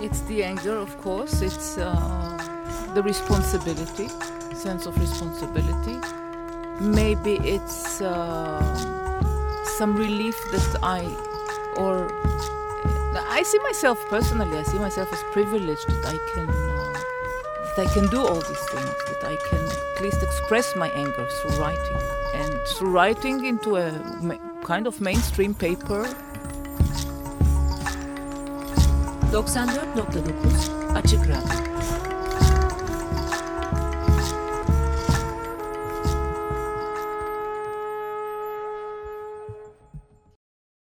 it's the anger, of course. It's uh, the responsibility, sense of responsibility. Maybe it's uh, some relief that I, or I see myself personally. I see myself as privileged that I can, uh, that I can do all these things. That I can at least express my anger through writing, and through writing into a kind of mainstream paper 94.9 Açık Radyo